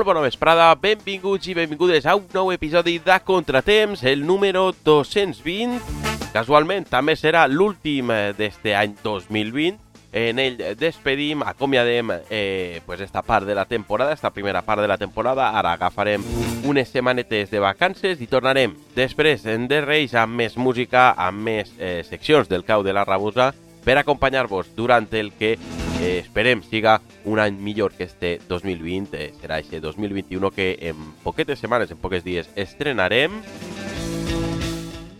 Molt bona vesprada, benvinguts i benvingudes a un nou episodi de Contratemps, el número 220. Casualment, també serà l'últim eh, d'este any 2020. En ell despedim, acomiadem eh, pues esta part de la temporada, esta primera part de la temporada. Ara agafarem unes setmanetes de vacances i tornarem després de Reis amb més música, amb més eh, seccions del cau de la rabosa per acompanyar-vos durant el que eh, esperem siga un any millor que este 2020. Eh, serà este 2021 que en poquetes setmanes, en poques dies, estrenarem.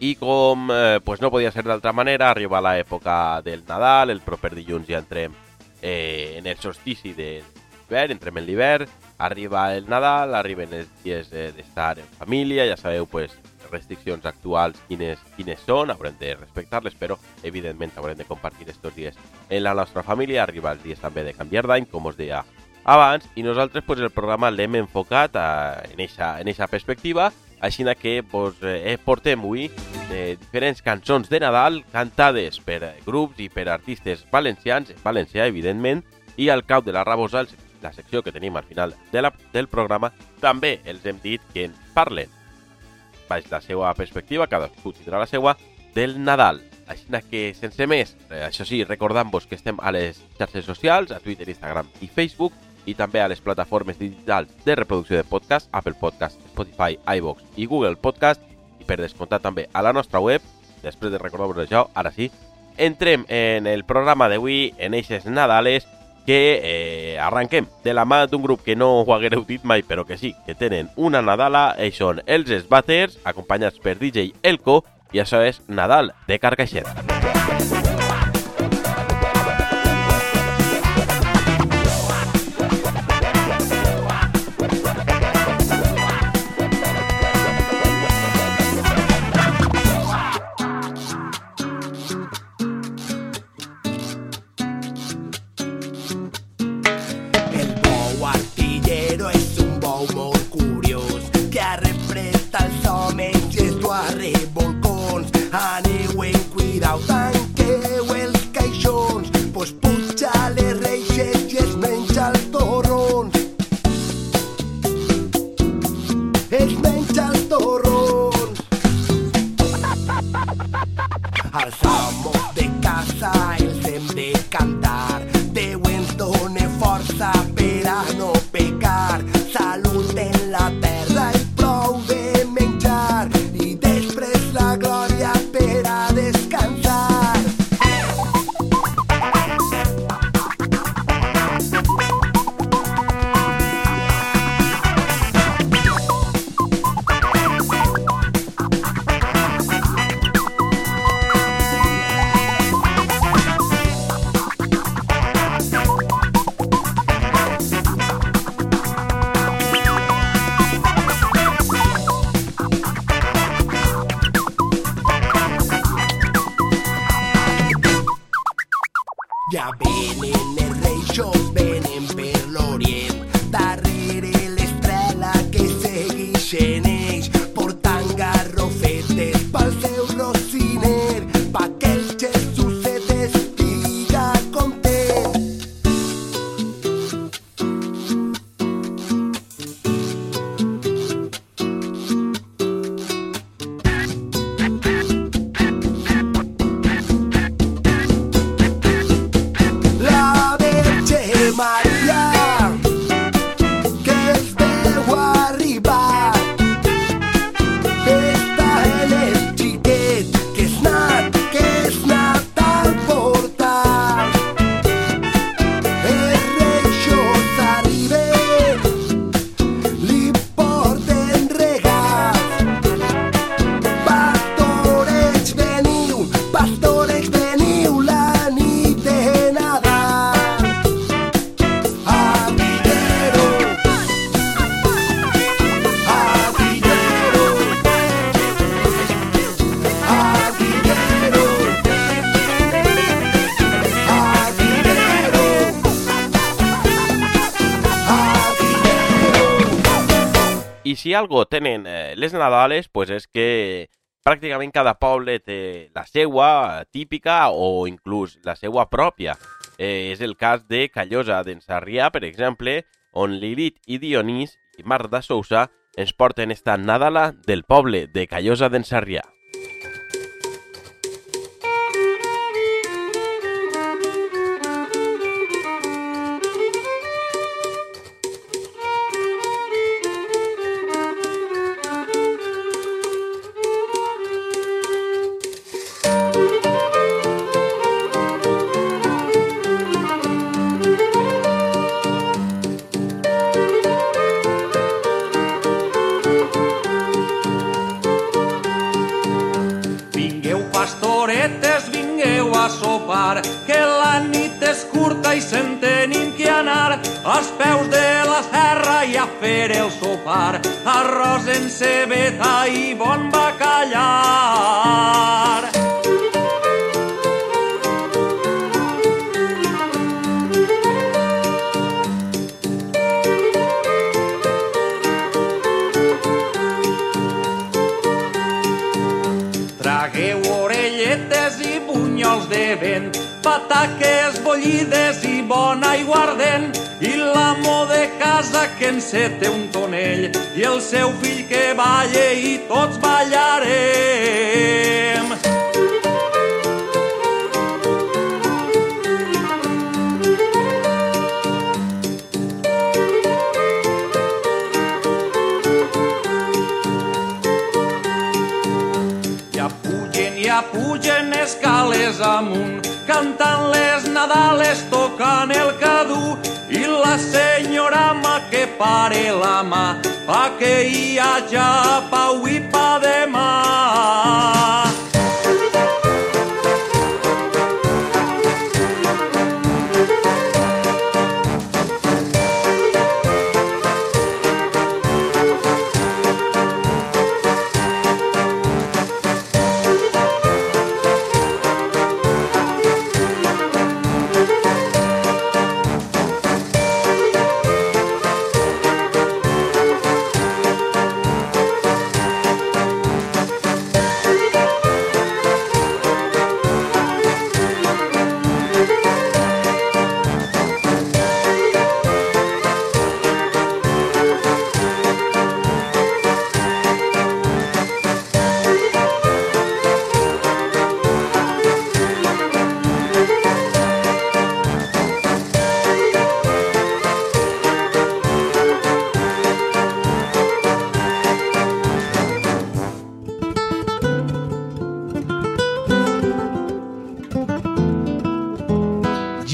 I com eh, pues no podia ser d'altra manera, arriba l'època del Nadal, el proper dilluns ja entrem eh, en el solstici de l'hivern, entrem en l'hivern, arriba el Nadal, arriben els dies eh, d'estar en família, ja sabeu, pues, restriccions actuals quines, quines són, haurem de respectar-les, però evidentment haurem de compartir estos dies en la nostra família, arriba els dies també de canviar d'any, com us deia abans, i nosaltres pues, el programa l'hem enfocat a, en eixa en eixa perspectiva, així que vos eh, portem avui eh, diferents cançons de Nadal cantades per grups i per artistes valencians, en valencià, evidentment, i al cap de la Rabosa, la secció que tenim al final de la, del programa, també els hem dit que ens parlen, baix la seva perspectiva, cadascú tindrà la seva, del Nadal. Així que, sense més, eh, això sí, recordant-vos que estem a les xarxes socials, a Twitter, Instagram i Facebook, i també a les plataformes digitals de reproducció de podcast, Apple Podcast, Spotify, iVox i Google Podcast, i per descomptar també a la nostra web, després de recordar-vos això, ara sí, entrem en el programa d'avui, en eixes Nadales, que eh, arranquem de la mà d'un grup que no ho haguereu dit mai, però que sí, que tenen una Nadala, ells són els Sbaters, acompanyats per DJ Elko, i això és Nadal de Carcaixet. El I si algo tenen eh, les Nadales, pues és que pràcticament cada poble té la seua típica o inclús la seua pròpia. Eh, és el cas de Callosa d'en Sarrià, per exemple, on Lilith i Dionís i Marc de Sousa ens porten esta Nadala del poble de Callosa d'en Sarrià.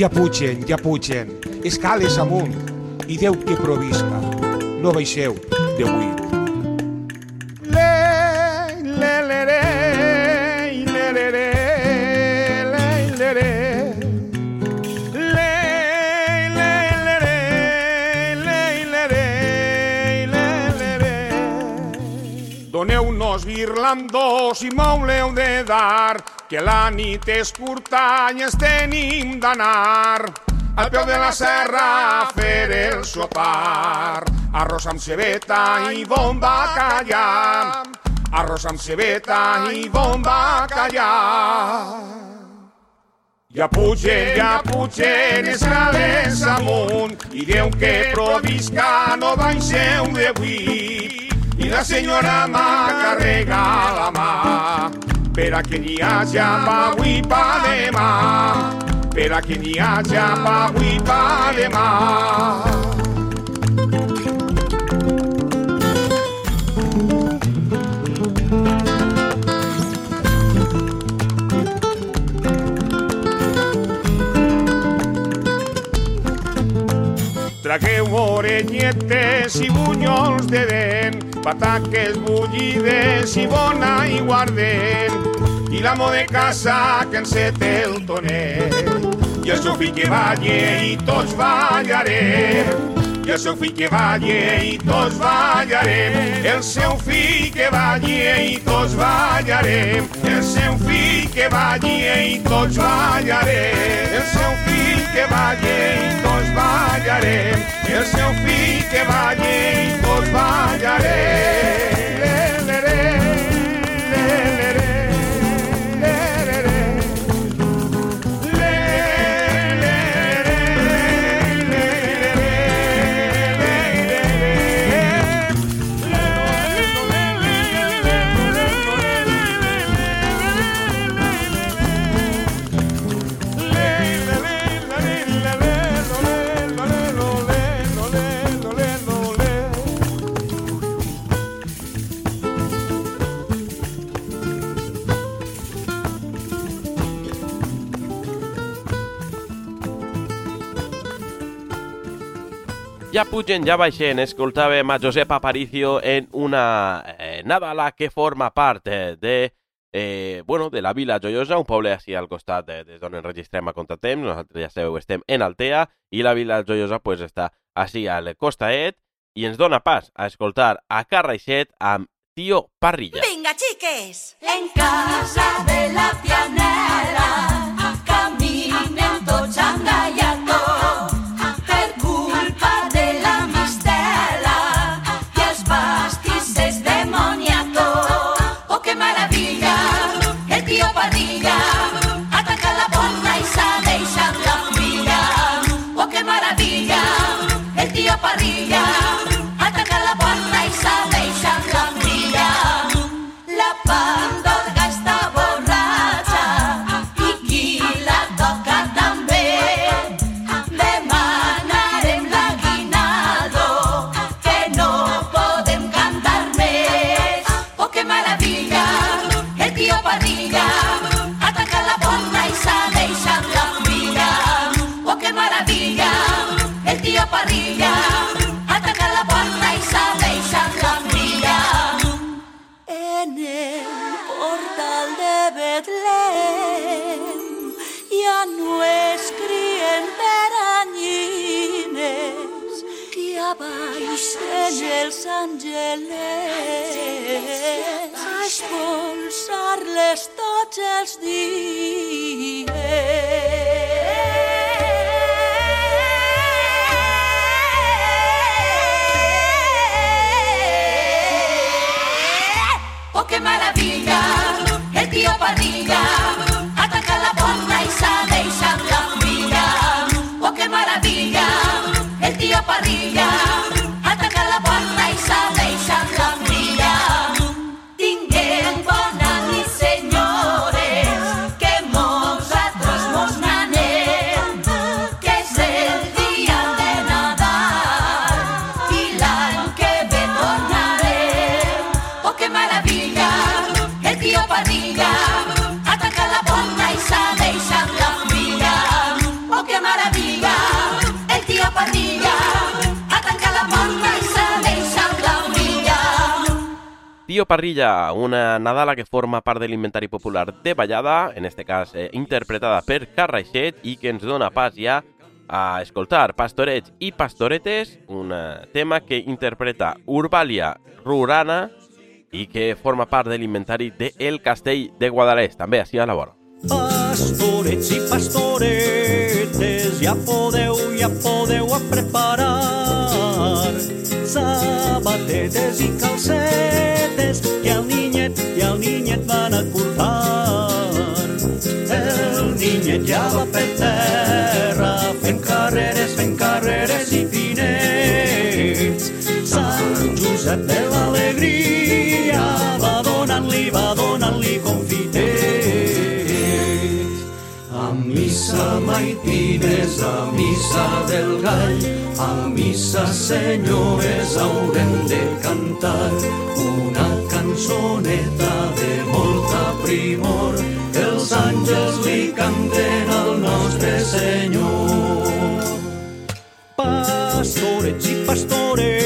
Ja pugen, ja pugen, escales amunt, i Déu que provisca, no baixeu de buit. Doneu-nos virlandos i m'haureu de dar, que la nit és curta i ens tenim d'anar al peu de la serra a fer el sopar. Arròs amb cebeta i bon bacallà, arròs amb cebeta i bon bacallà. Ja pugen, ja pugen escales amunt i Déu que provisca no baixeu de buit. I la senyora m'acarrega la mà per a que n'hi haja pa avui pa demà per a que n'hi haja pa avui pa demà. Tragueu orelletes i bunyols de dent, pataques bullides i bona i guardent, i l'amo de casa que enceta el tonell, i el fill que balle i tots ballarem, i el seu fill que balle i tots ballarem, el seu fill que balle i tots ballarem, el seu fill que balle i tots ballarem, el seu fill que balle i tots ballarem, el seu fill que balle i tots ballarem. Ja pugen, ja baixen, escoltàvem a Josep Aparicio en una eh, Nadala que forma part eh, de, eh, bueno, de la Vila Joiosa, un poble així al costat de, des d'on enregistrem a Contratemps, nosaltres ja sabeu, estem en Altea, i la Vila Joiosa pues, està així al costaet, i ens dona pas a escoltar a Carraixet amb Tío Parrilla. Vinga, xiques! En casa de la pianera els angelets a expulsar-les tots els dies. Oh, qué maravilla! El tío Parrilla Parrilla, una Nadala que forma part de l'inventari popular de ballada, en este cas eh, interpretada per Carraixet, i que ens dona pas ja a escoltar Pastorets i Pastoretes, un eh, tema que interpreta Urbalia Rurana i que forma part de l'inventari de El Castell de Guadalest, també així a la vora. Pastorets i pastoretes, ja podeu, ja podeu a preparar sabatetes i calcetes que el niñet i el niñet van a cortar. El niñet ja va per missa maitines, a missa del gall, a missa senyores haurem de cantar una cançoneta de molta primor els àngels li canten al nostre Senyor. Pastorets i pastoretes,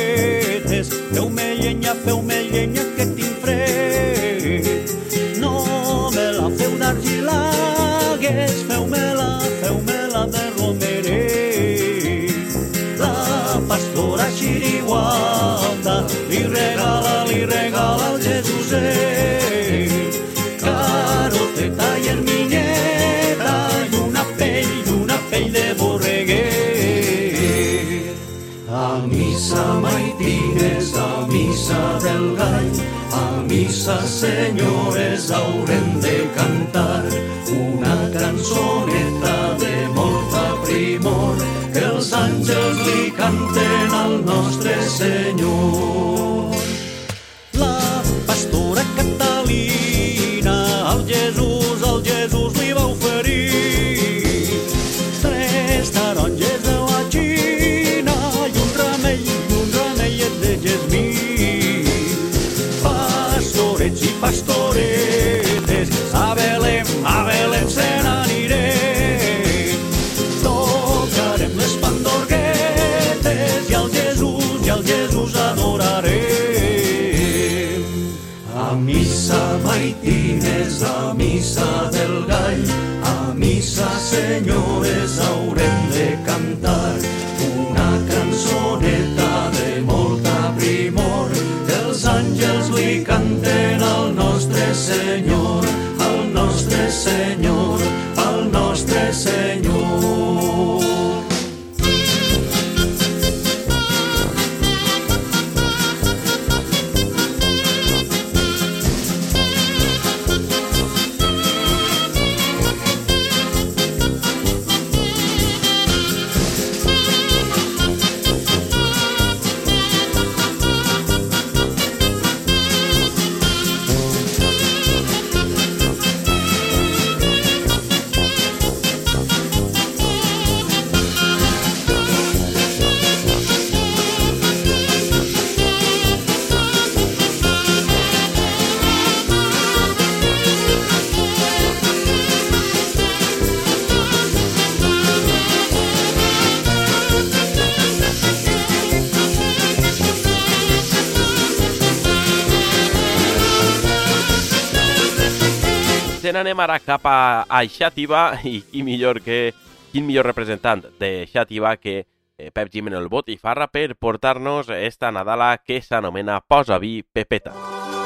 senyores haurem de cantar una cançoneta de molta primor que els àngels li canten al nostre Senyor. Senyores haurem de cantar una cançoneta de molta primor. Els àngels li canten al nostre Senyor, al nostre Senyor, Se n'anem ara cap a, a Xàtiva i qui millor que quin millor representant de Xàtiva que eh, Pep Gimeno el Botifarra per portar-nos esta Nadala que s'anomena Posa vi Pepeta. Una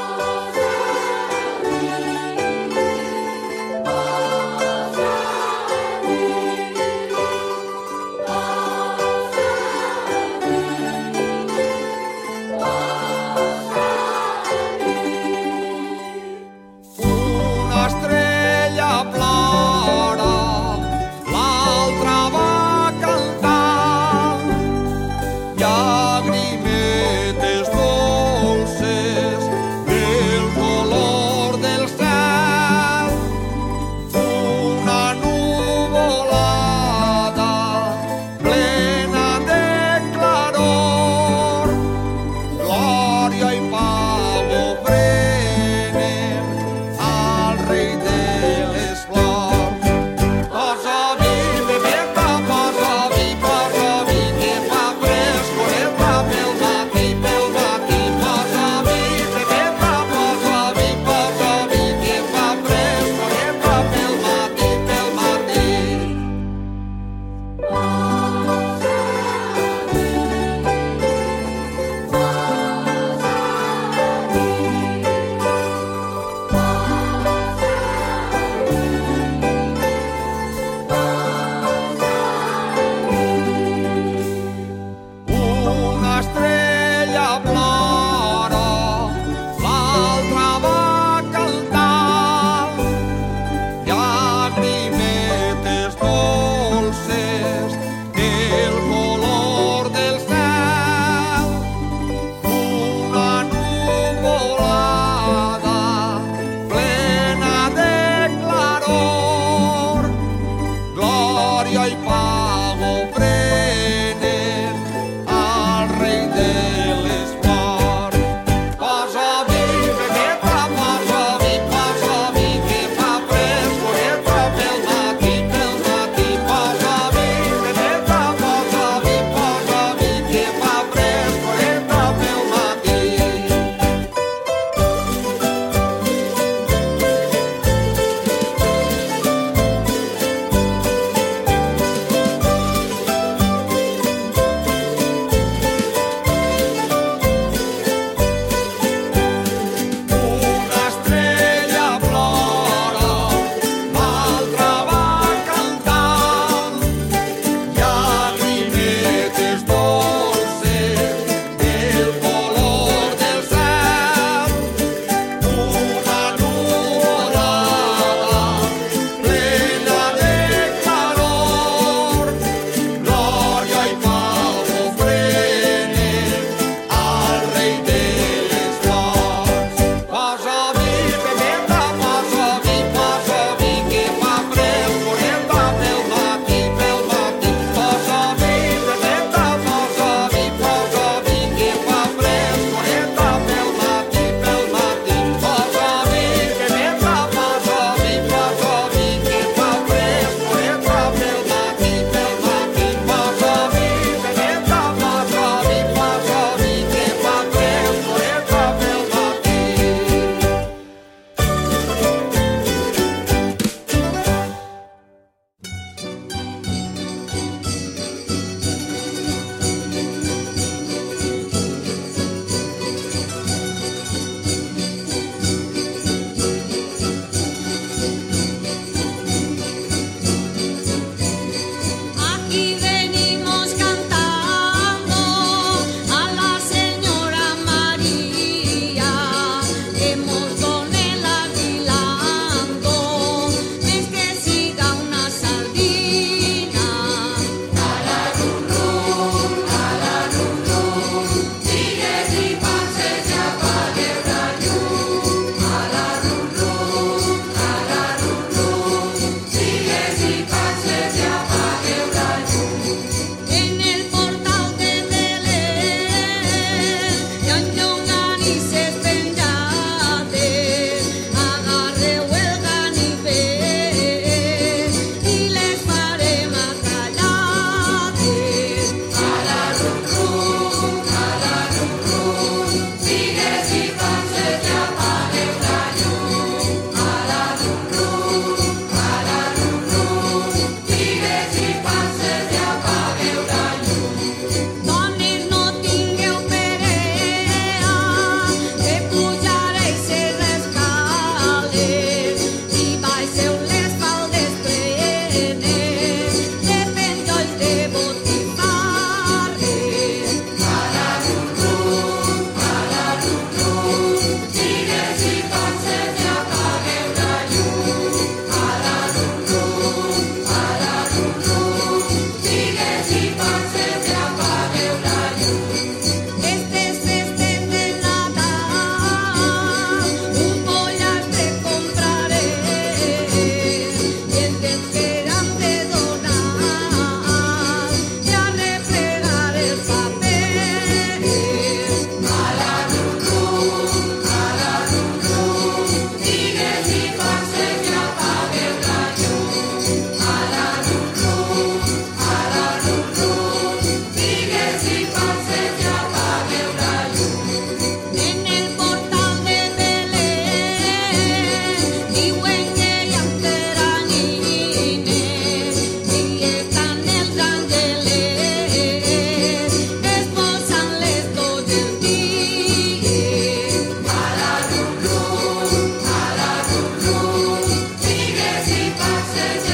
voces.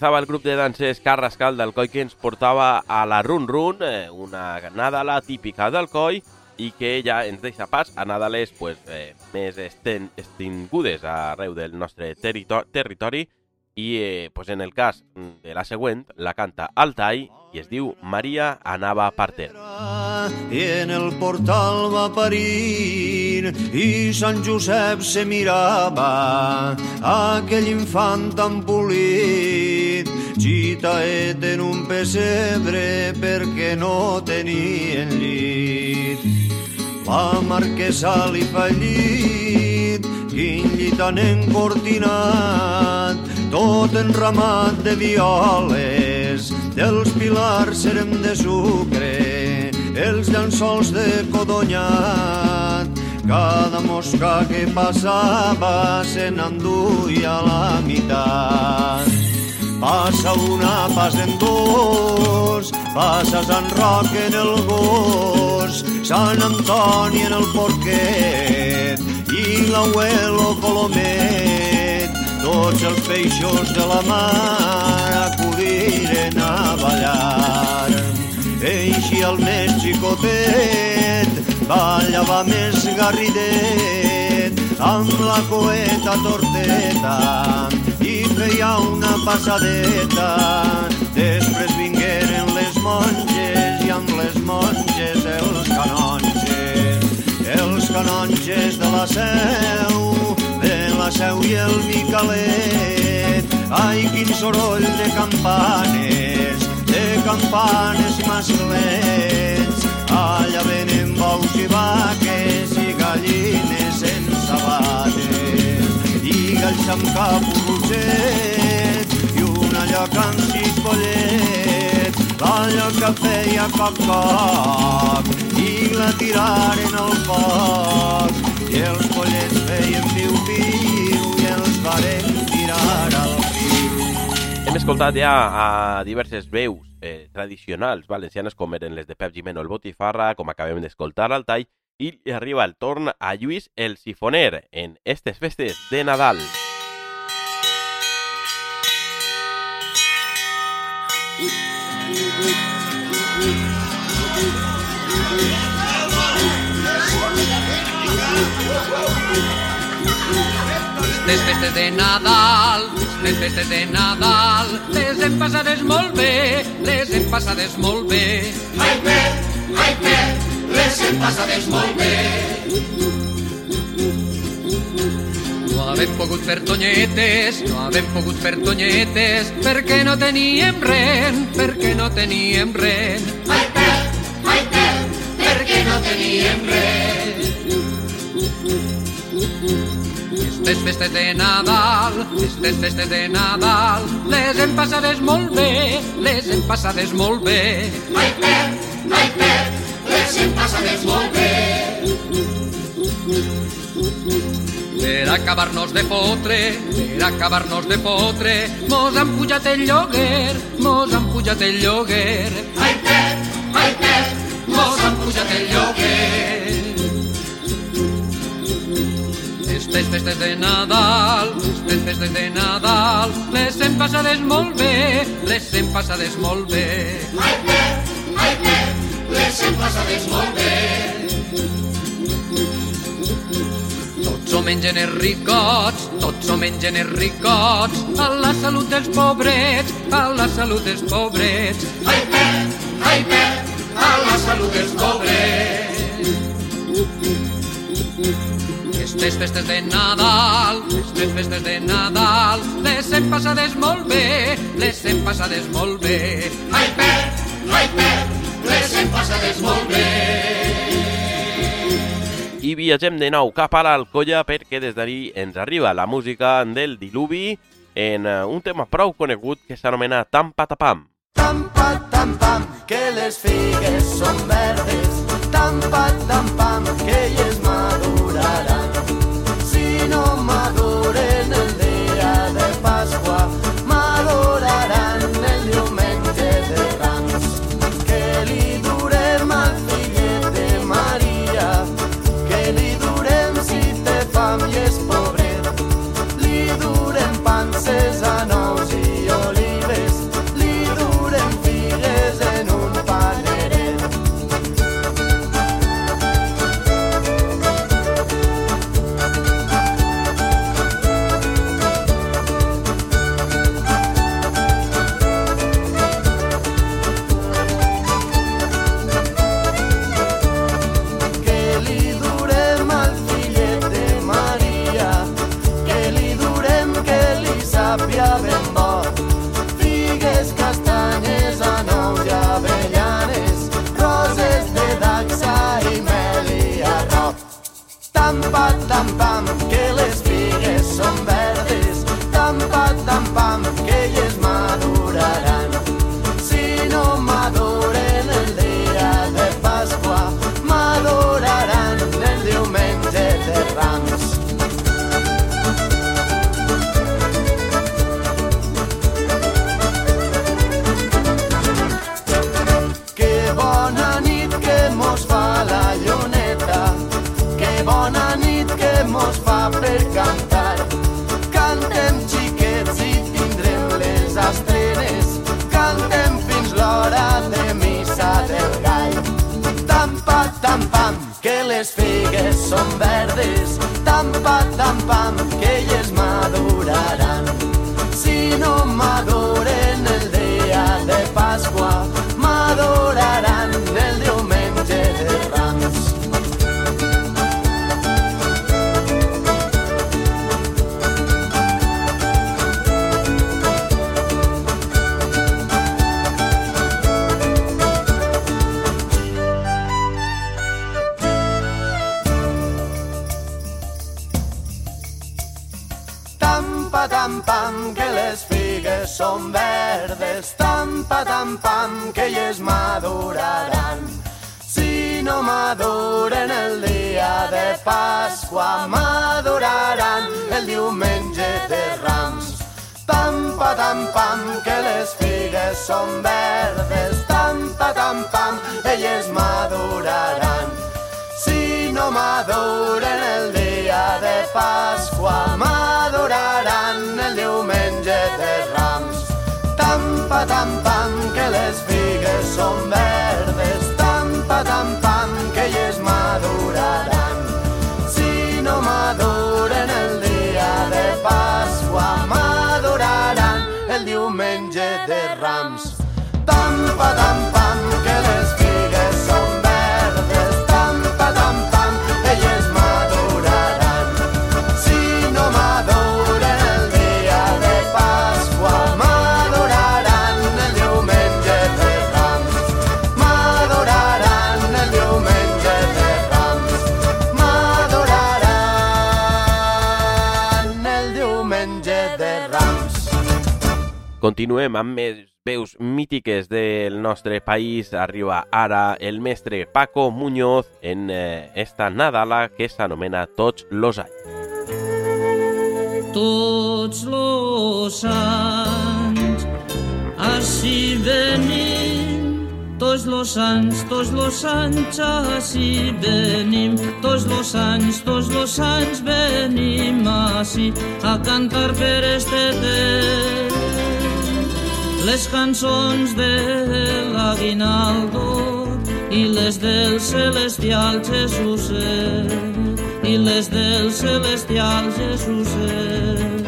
Ahí estaba el grup de danses Carrascal d'Alcoi que ens portava a la Run Run, eh, una Nadala típica d'Alcoi i que ja ens deixa pas a Nadales pues, eh, més esten, extingudes arreu del nostre territo territori i eh, pues en el cas de la següent la canta Altai i es diu Maria anava parter. I en el portal va parir i Sant Josep se mirava aquell infant tan polit gitaet en un pessebre perquè no tenien llit. La marquesa li fa llit, quin llit han encortinat, tot enramat de violes, dels pilars serem de sucre, els llençols de codonyat, cada mosca que passava se n'enduia la meitat. Passa una, passen dos, passa Sant Roc en el gos, Sant Antoni en el porquet i l'abuelo Colomet. Tots els peixos de la mar acudiren a ballar. Eixi el més xicotet, ballava més garridet, amb la coeta torteta i feia una passadeta. Després vingueren les monges i amb les monges els canonges. Els canonges de la seu, seu i el Micalet. Ai, quin soroll de campanes, de campanes masclets. Allà venen bous i vaques i gallines sense sabates i galls amb cap roset i una lloca amb sis pollets la lloca feia coc-coc i la tiraren al foc i els pollets feien piu-piu i els varen tirar al riu Hem escoltat ja a diverses veus eh, tradicionals valencianes com eren les de Pep Gimeno el Botifarra, com acabem d'escoltar al tall, i arriba el torn a Lluís el Sifoner en estes festes de Nadal. Les festes de Nadal, les festes de Nadal, les hem passades molt bé, les hem passades molt bé. Ai, Pep, ai, Pep, les hem passades molt bé. No havem pogut fer tonyetes, no havem pogut fer tonyetes, perquè no teníem res, perquè no teníem Pep, ai, Pep, perquè no teníem res. Estes festes de Nadal, estes festes de Nadal, les hem passades molt bé, les hem passades molt bé. Ai, Pep, ai, Pep, les hem passades molt bé. Per acabar-nos de fotre, per acabar-nos de fotre, mos han pujat el lloguer, mos han pujat el lloguer. Ai, Pep, ai, Pep, mos han pujat el lloguer. Estes festes de Nadal, estes festes de Nadal, les hem passades molt bé, les hem passades molt bé. Ai, Pep, ai, Pep, les hem passades molt bé. Tots ho mengen els ricots, tots ho mengen els ricots, a la salut dels pobrets, a la salut dels pobrets. Ai, Pep, ai, Pep, a la salut dels pobrets. Estes festes de Nadal, estes festes de Nadal, les hem passades molt bé, les hem passades molt bé. Ai, Pep, ai, Pep, les hem passades molt bé. I viatgem de nou cap a l'Alcolla perquè des d'allí ens arriba la música del Diluvi en eh, un tema prou conegut que s'anomena Tampa Tapam. Tampa, tam, pam, que les figues són verdes. Tampa, tam, pam, que elles maduraran. Si no maduren les figues són verdes, tam, pa, tam, pam, que elles maduraran. Si no maduren Pasqua, maduraran el diumenge de Rams. Tam, pa, tam, pam, que les figues són verdes. Tam, pa, tam, pam, elles maduraran. Si no maduren el dia de Pasqua, maduraran el diumenge de Rams. Tam, pa, tam, pam, que Continuem amb més veus mítiques del nostre país. Arriba ara el mestre Paco Muñoz en eh, esta Nadala que s'anomena Tots los anys. tots los anys així venim tots los anys, tots los anys així venim tots los anys, tots los anys venim així a cantar per este temps les cançons de l'aguinaldo i les del celestial Jesuset i les del celestial Jesuset.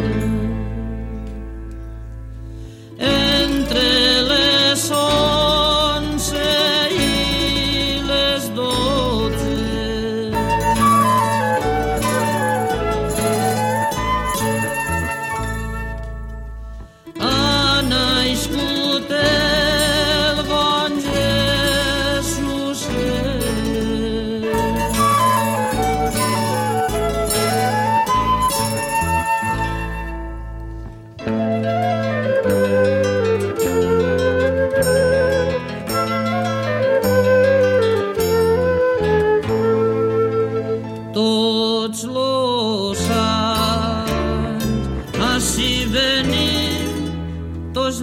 Entre les onze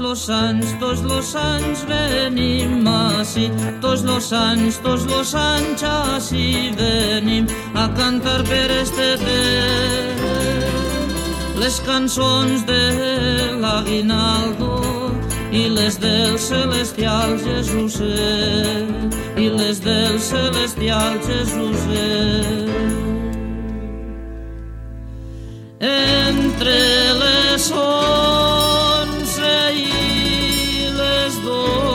los anys, tots los anys venim així, tots los anys, tots los anys així venim a cantar per este temps les cançons de l'aguinaldo i les del celestial Jesuset i les del celestial Jesuset. Entre les onze i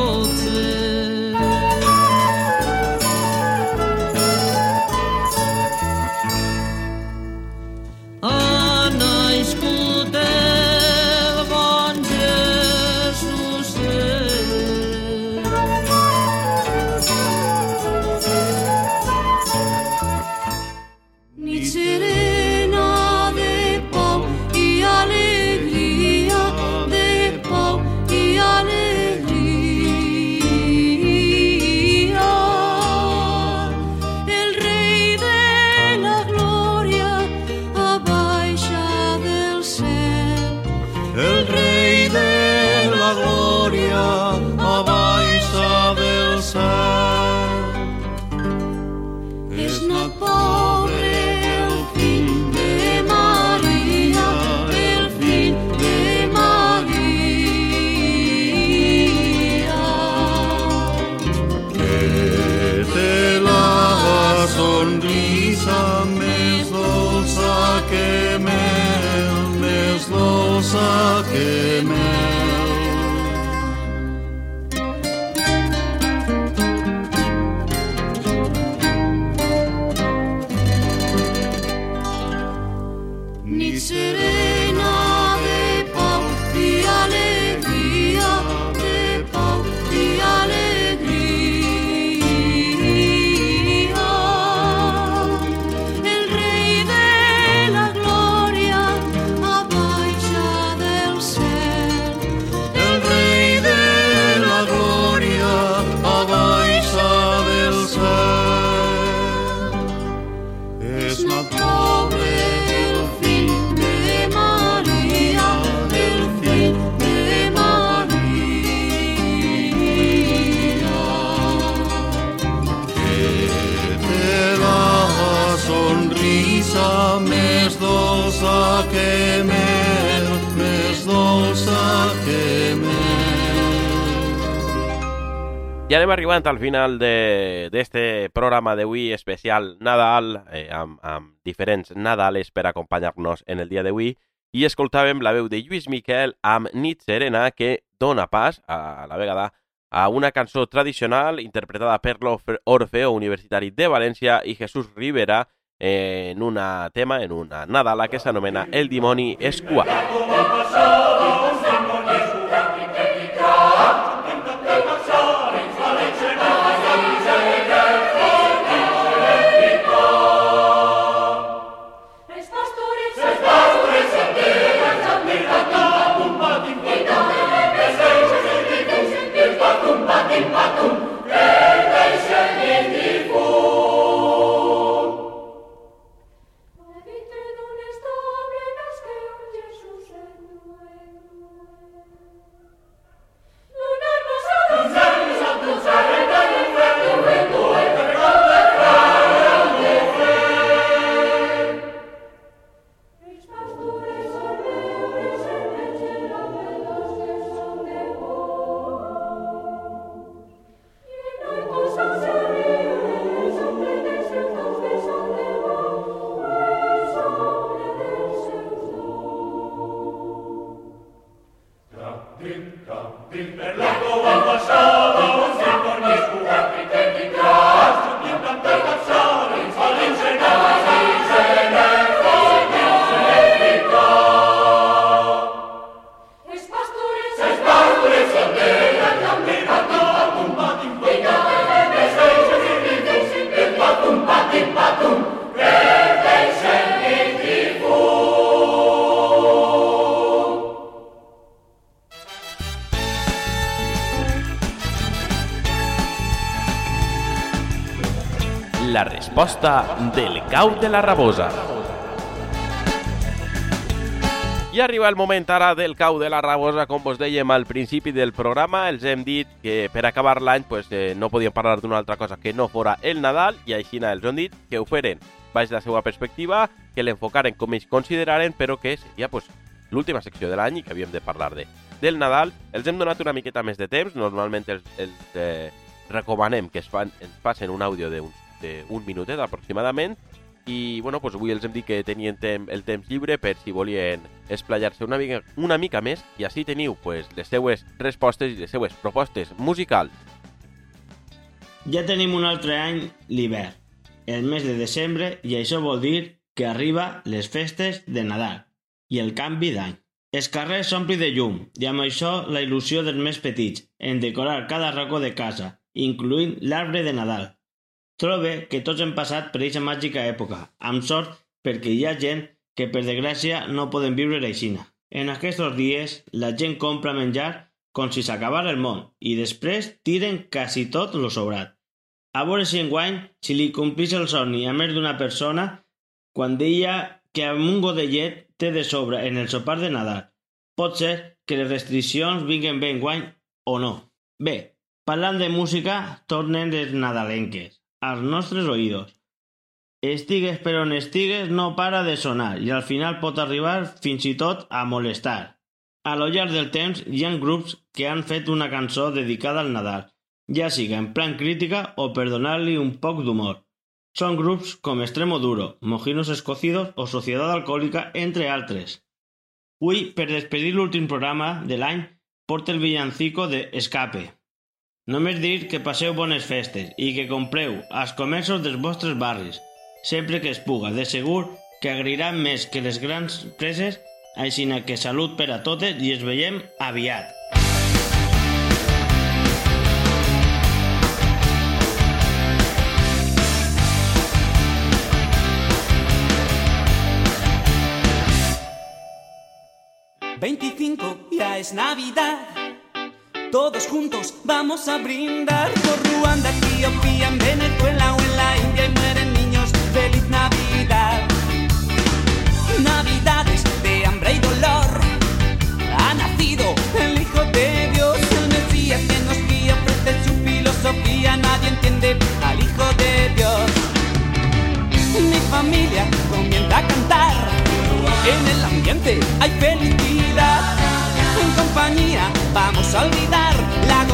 arribant al final de- d'este programa d'avui especial Nadal, eh, amb, amb diferents Nadales per acompanyar-nos en el dia d'avui, i escoltàvem la veu de Lluís Miquel amb Nit Serena, que dona pas, a la vegada, a una cançó tradicional interpretada per l'Orfeo Universitari de València i Jesús Rivera en una tema, en una Nadala que s'anomena El dimoni escuat. Els resposta del cau de la rabosa. I arriba el moment ara del cau de la rabosa, com vos dèiem al principi del programa, els hem dit que per acabar l'any pues, eh, no podíem parlar d'una altra cosa que no fora el Nadal, i així els hem dit que ho feren baix la seva perspectiva, que l'enfocaren com ells consideraren, però que seria pues, l'última secció de l'any i que havíem de parlar de. Del Nadal els hem donat una miqueta més de temps, normalment els, els eh, recomanem que es, fan, ens passen un àudio d'un un minutet aproximadament, i bueno, pues avui els hem dit que tenien tem el temps lliure per si volien esplayar-se una mica, una mica més i així teniu pues, les seues respostes i les seues propostes musicals. Ja tenim un altre any l'hivern, el mes de desembre, i això vol dir que arriba les festes de Nadal i el canvi d'any. Els carrers s'ompli de llum i amb això la il·lusió dels més petits en decorar cada racó de casa, incluint l'arbre de Nadal. Trobe que tots hem passat per aquesta màgica època, amb sort perquè hi ha gent que per desgràcia no poden viure l'aixina. En aquests dies la gent compra menjar com si s'acabara el món i després tiren quasi tot lo sobrat. A veure si enguany, si li complís el somni a més d'una persona, quan deia que amb un got de té de sobre en el sopar de Nadal. Pot ser que les restriccions vinguen bé enguany o no. Bé, parlant de música, tornen les nadalenques als nostres oïdos. Estigues per on estigues no para de sonar i al final pot arribar fins i tot a molestar. A lo llarg del temps hi ha grups que han fet una cançó dedicada al Nadal, ja siga en plan crítica o per un poc d'humor. Són grups com Extremo Duro, Mojinos Escocidos o Societat Alcohòlica, entre altres. Avui, per despedir l'últim programa de l'any, porta el villancico de Escape. Només dir que passeu bones festes i que compreu als comerços dels vostres barris, sempre que es puga. De segur que agriran més que les grans preses, així que salut per a totes i es veiem aviat. ya es Navidad. Todos juntos vamos a brindar por Ruanda, Etiopía, en Venezuela o en la India y mueren niños. ¡Feliz Navidad! Navidades de hambre y dolor. Ha nacido el Hijo de Dios, el Mesías que nos guía, ofrece su filosofía. Nadie entiende al Hijo de Dios. Mi familia comienza a cantar. En el ambiente hay felicidad. En compañía vamos a olvidar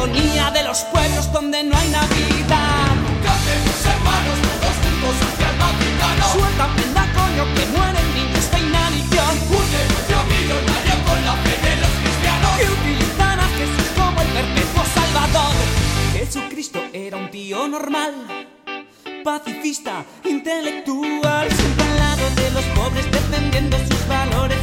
agonía de los pueblos donde no hay Navidad. Cantemos hermanos todos juntos hacia el Vaticano. Suelta prenda coño que mueren niños de inanición. Un negocio millonario con la fe de los cristianos. Que utilizan a Jesús como el perpetuo salvador. Jesucristo era un tío normal. Pacifista, intelectual, siempre al lado de los pobres, defendiendo sus valores,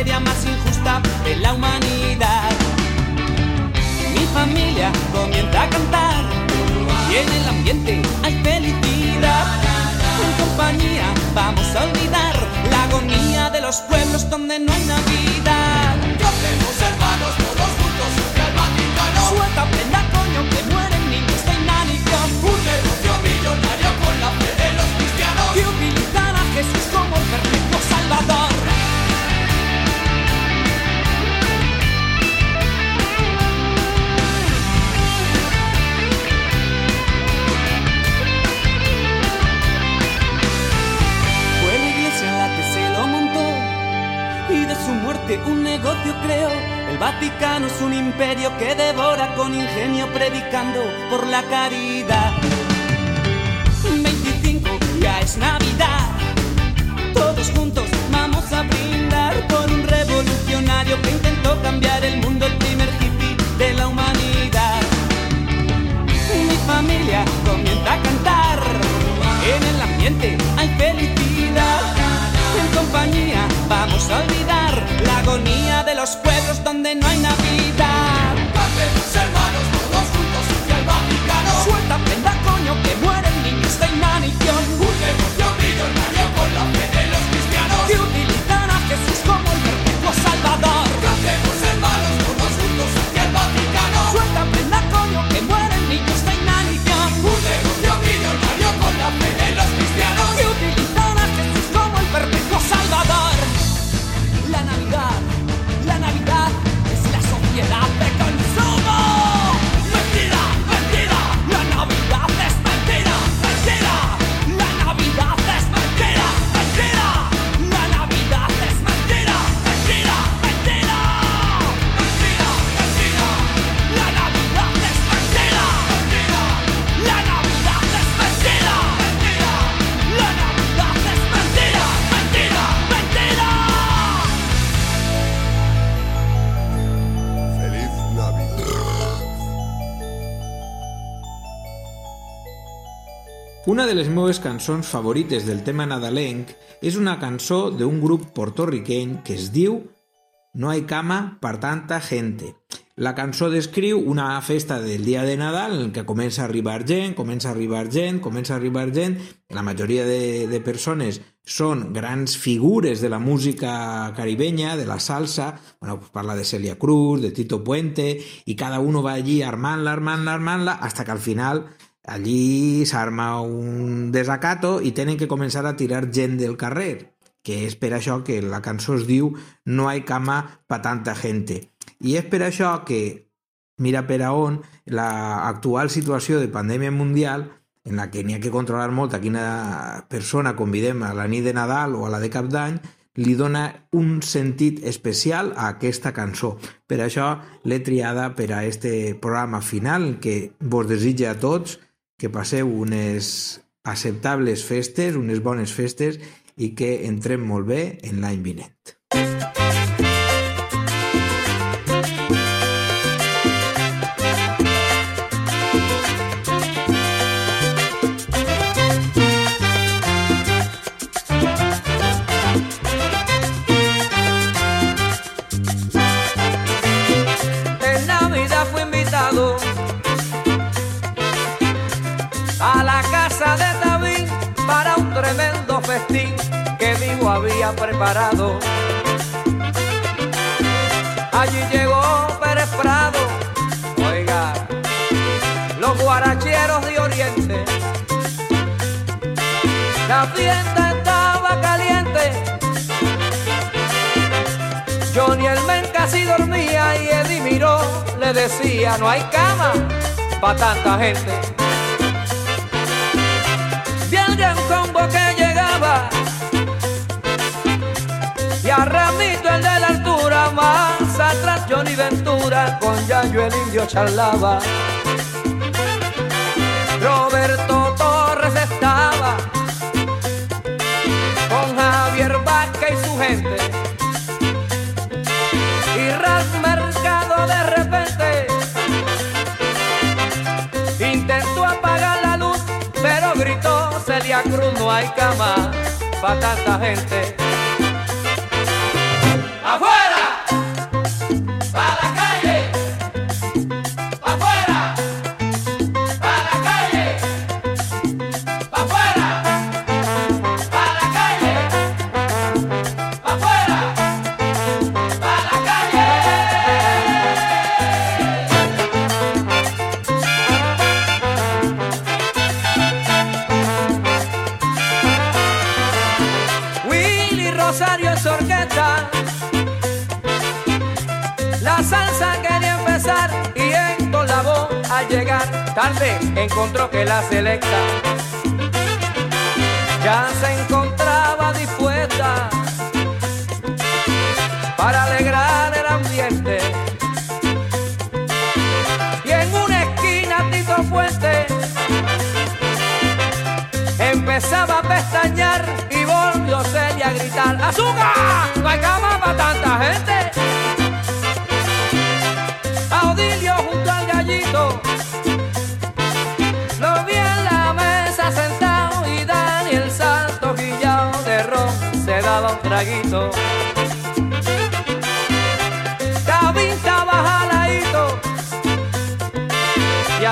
miseria más injusta de la humanidad. Mi familia comienza a cantar y en el ambiente hay felicidad. En compañía vamos a olvidar la agonía de los pueblos donde no hay Navidad. Hermanos todos juntos. Suelta prenda un negocio creó. El Vaticano es un imperio que devora con ingenio predicando por la caridad. 25 ya es Navidad. Agonía de los pueblos donde no hay Navidad. Cantemos hermanos todos juntos hacia el Vaticano. Suelta de les meves cançons favorites del tema nadalenc és una cançó d'un grup portorriqueny que es diu No hay cama per tanta gente. La cançó descriu una festa del dia de Nadal en què comença a arribar gent, comença a arribar gent, comença a arribar gent. La majoria de, de persones són grans figures de la música caribenya, de la salsa. Bueno, pues parla de Celia Cruz, de Tito Puente, i cada uno va allí armant-la, armant-la, armant-la, hasta que al final allí s'arma un desacato i tenen que començar a tirar gent del carrer, que és per això que la cançó es diu No hay cama pa tanta gente. I és per això que, mira per a on, l'actual situació de pandèmia mundial en la que n'hi ha que controlar molt a quina persona convidem a la nit de Nadal o a la de Cap d'Any, li dona un sentit especial a aquesta cançó. Per això l'he triada per a este programa final que vos desitja a tots que passeu unes acceptables festes, unes bones festes i que entrem molt bé en l'any vinent. Preparado. Allí llegó Pérez Prado, oiga, los guaracheros de Oriente. La fiesta estaba caliente. Johnny el men casi dormía y Eddie miró, le decía, no hay cama para tanta gente. Con Yayo el indio charlaba. Roberto Torres estaba con Javier Vaca y su gente. Y Ralph Mercado de repente intentó apagar la luz, pero gritó Celia Cruz, no hay cama para tanta gente.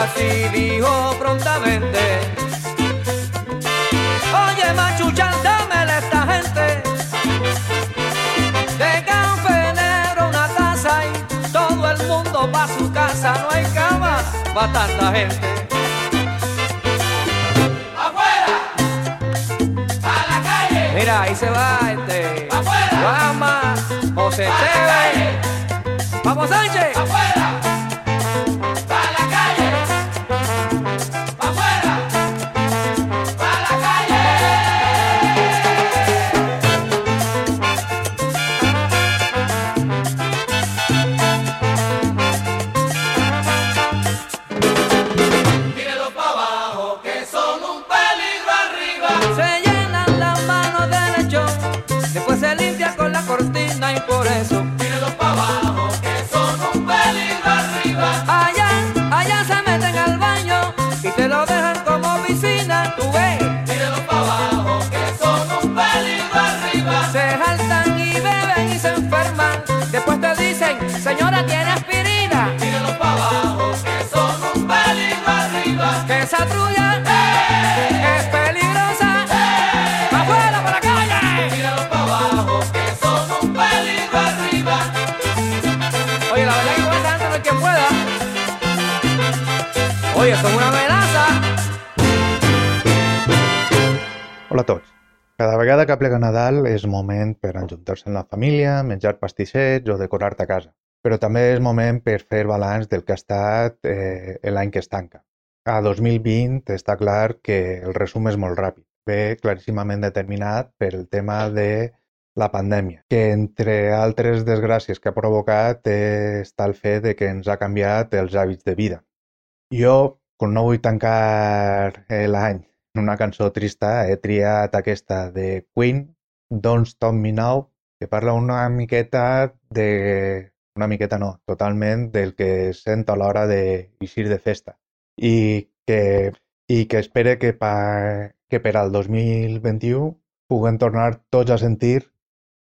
Así dijo prontamente Oye, machuchan, dámele a esta gente de canfenero una taza y todo el mundo pa' su casa. No hay cama pa' tanta gente. ¡Afuera! ¡A la calle! Mira, ahí se va este. ¡Afuera! Guama, José Esteve. ¡Vamos, Sánchez! ¡Afuera! Que aplega Nadal és moment per enjuntar-se amb la família, menjar pastissets o decorar-te a casa. Però també és moment per fer balanç del que ha estat eh, l'any que es tanca. A 2020 està clar que el resum és molt ràpid. Ve claríssimament determinat per el tema de la pandèmia, que entre altres desgràcies que ha provocat està el fet de que ens ha canviat els hàbits de vida. Jo, com no vull tancar eh, l'any en una cançó trista, he triat aquesta de Queen, Don't Stop Me Now, que parla una miqueta de... una miqueta no, totalment del que sent a l'hora d'eixir de festa. I que, i que espere que, pa, que per al 2021 puguem tornar tots a sentir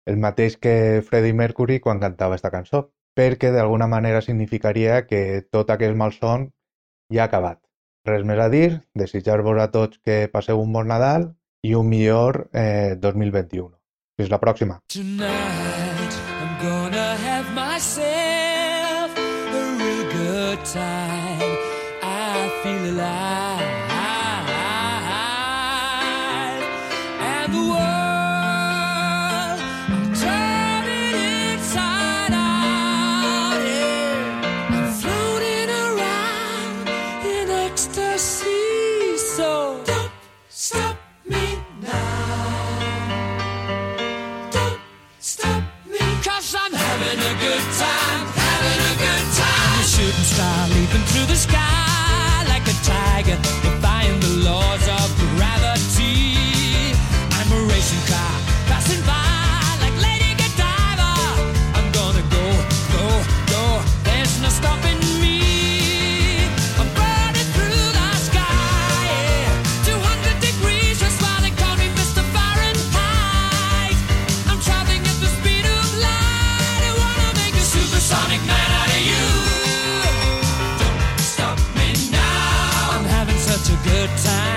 el mateix que Freddie Mercury quan cantava esta cançó, perquè d'alguna manera significaria que tot aquest malson ja ha acabat. Res més a dir, desitjar-vos a tots que passeu un bon Nadal i un millor eh, 2021. Fins la pròxima. Tonight I'm gonna have myself a real good time. Good time.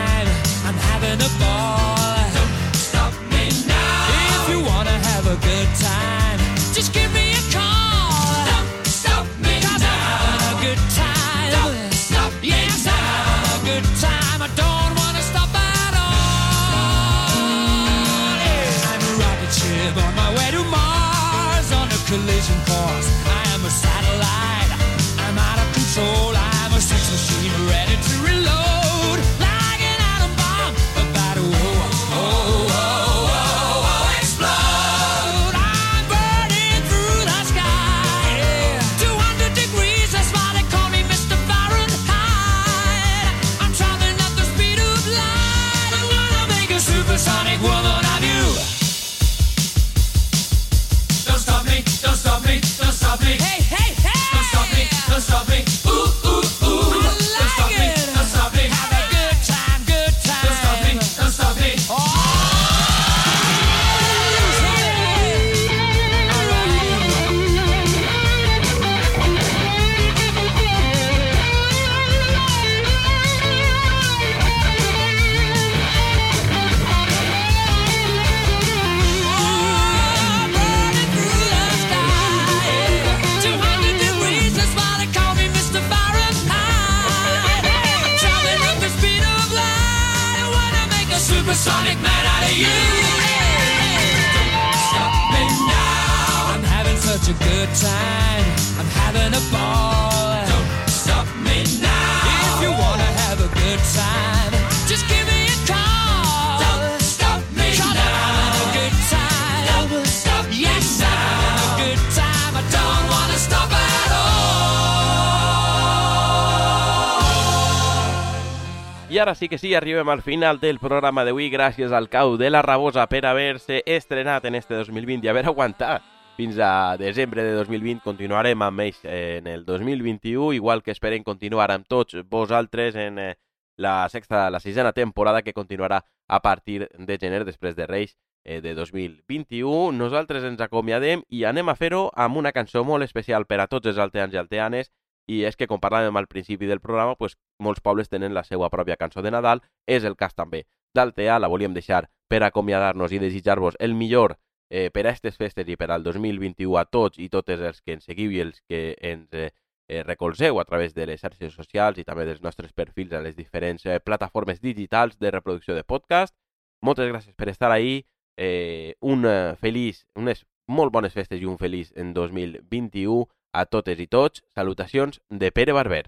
Ara sí que sí, arribem al final del programa d'avui gràcies al cau de la Rabosa per haver-se estrenat en este 2020 i haver aguantat fins a desembre de 2020. Continuarem amb ells en el 2021, igual que esperem continuar amb tots vosaltres en eh, la sexta, la sisena temporada que continuarà a partir de gener després de Reis eh, de 2021. Nosaltres ens acomiadem i anem a fer-ho amb una cançó molt especial per a tots els alteans i alteanes i és que, com parlàvem al principi del programa, pues, molts pobles tenen la seva pròpia cançó de Nadal, és el cas també d'Altea, la volíem deixar per acomiadar-nos i desitjar-vos el millor eh, per a aquestes festes i per al 2021 a tots i totes els que ens seguiu i els que ens eh, eh, recolzeu a través de les xarxes socials i també dels nostres perfils a les diferents eh, plataformes digitals de reproducció de podcast. Moltes gràcies per estar ahí. Eh, un eh, feliç, unes molt bones festes i un feliç en 2021 a totes i tots. Salutacions de Pere Barber.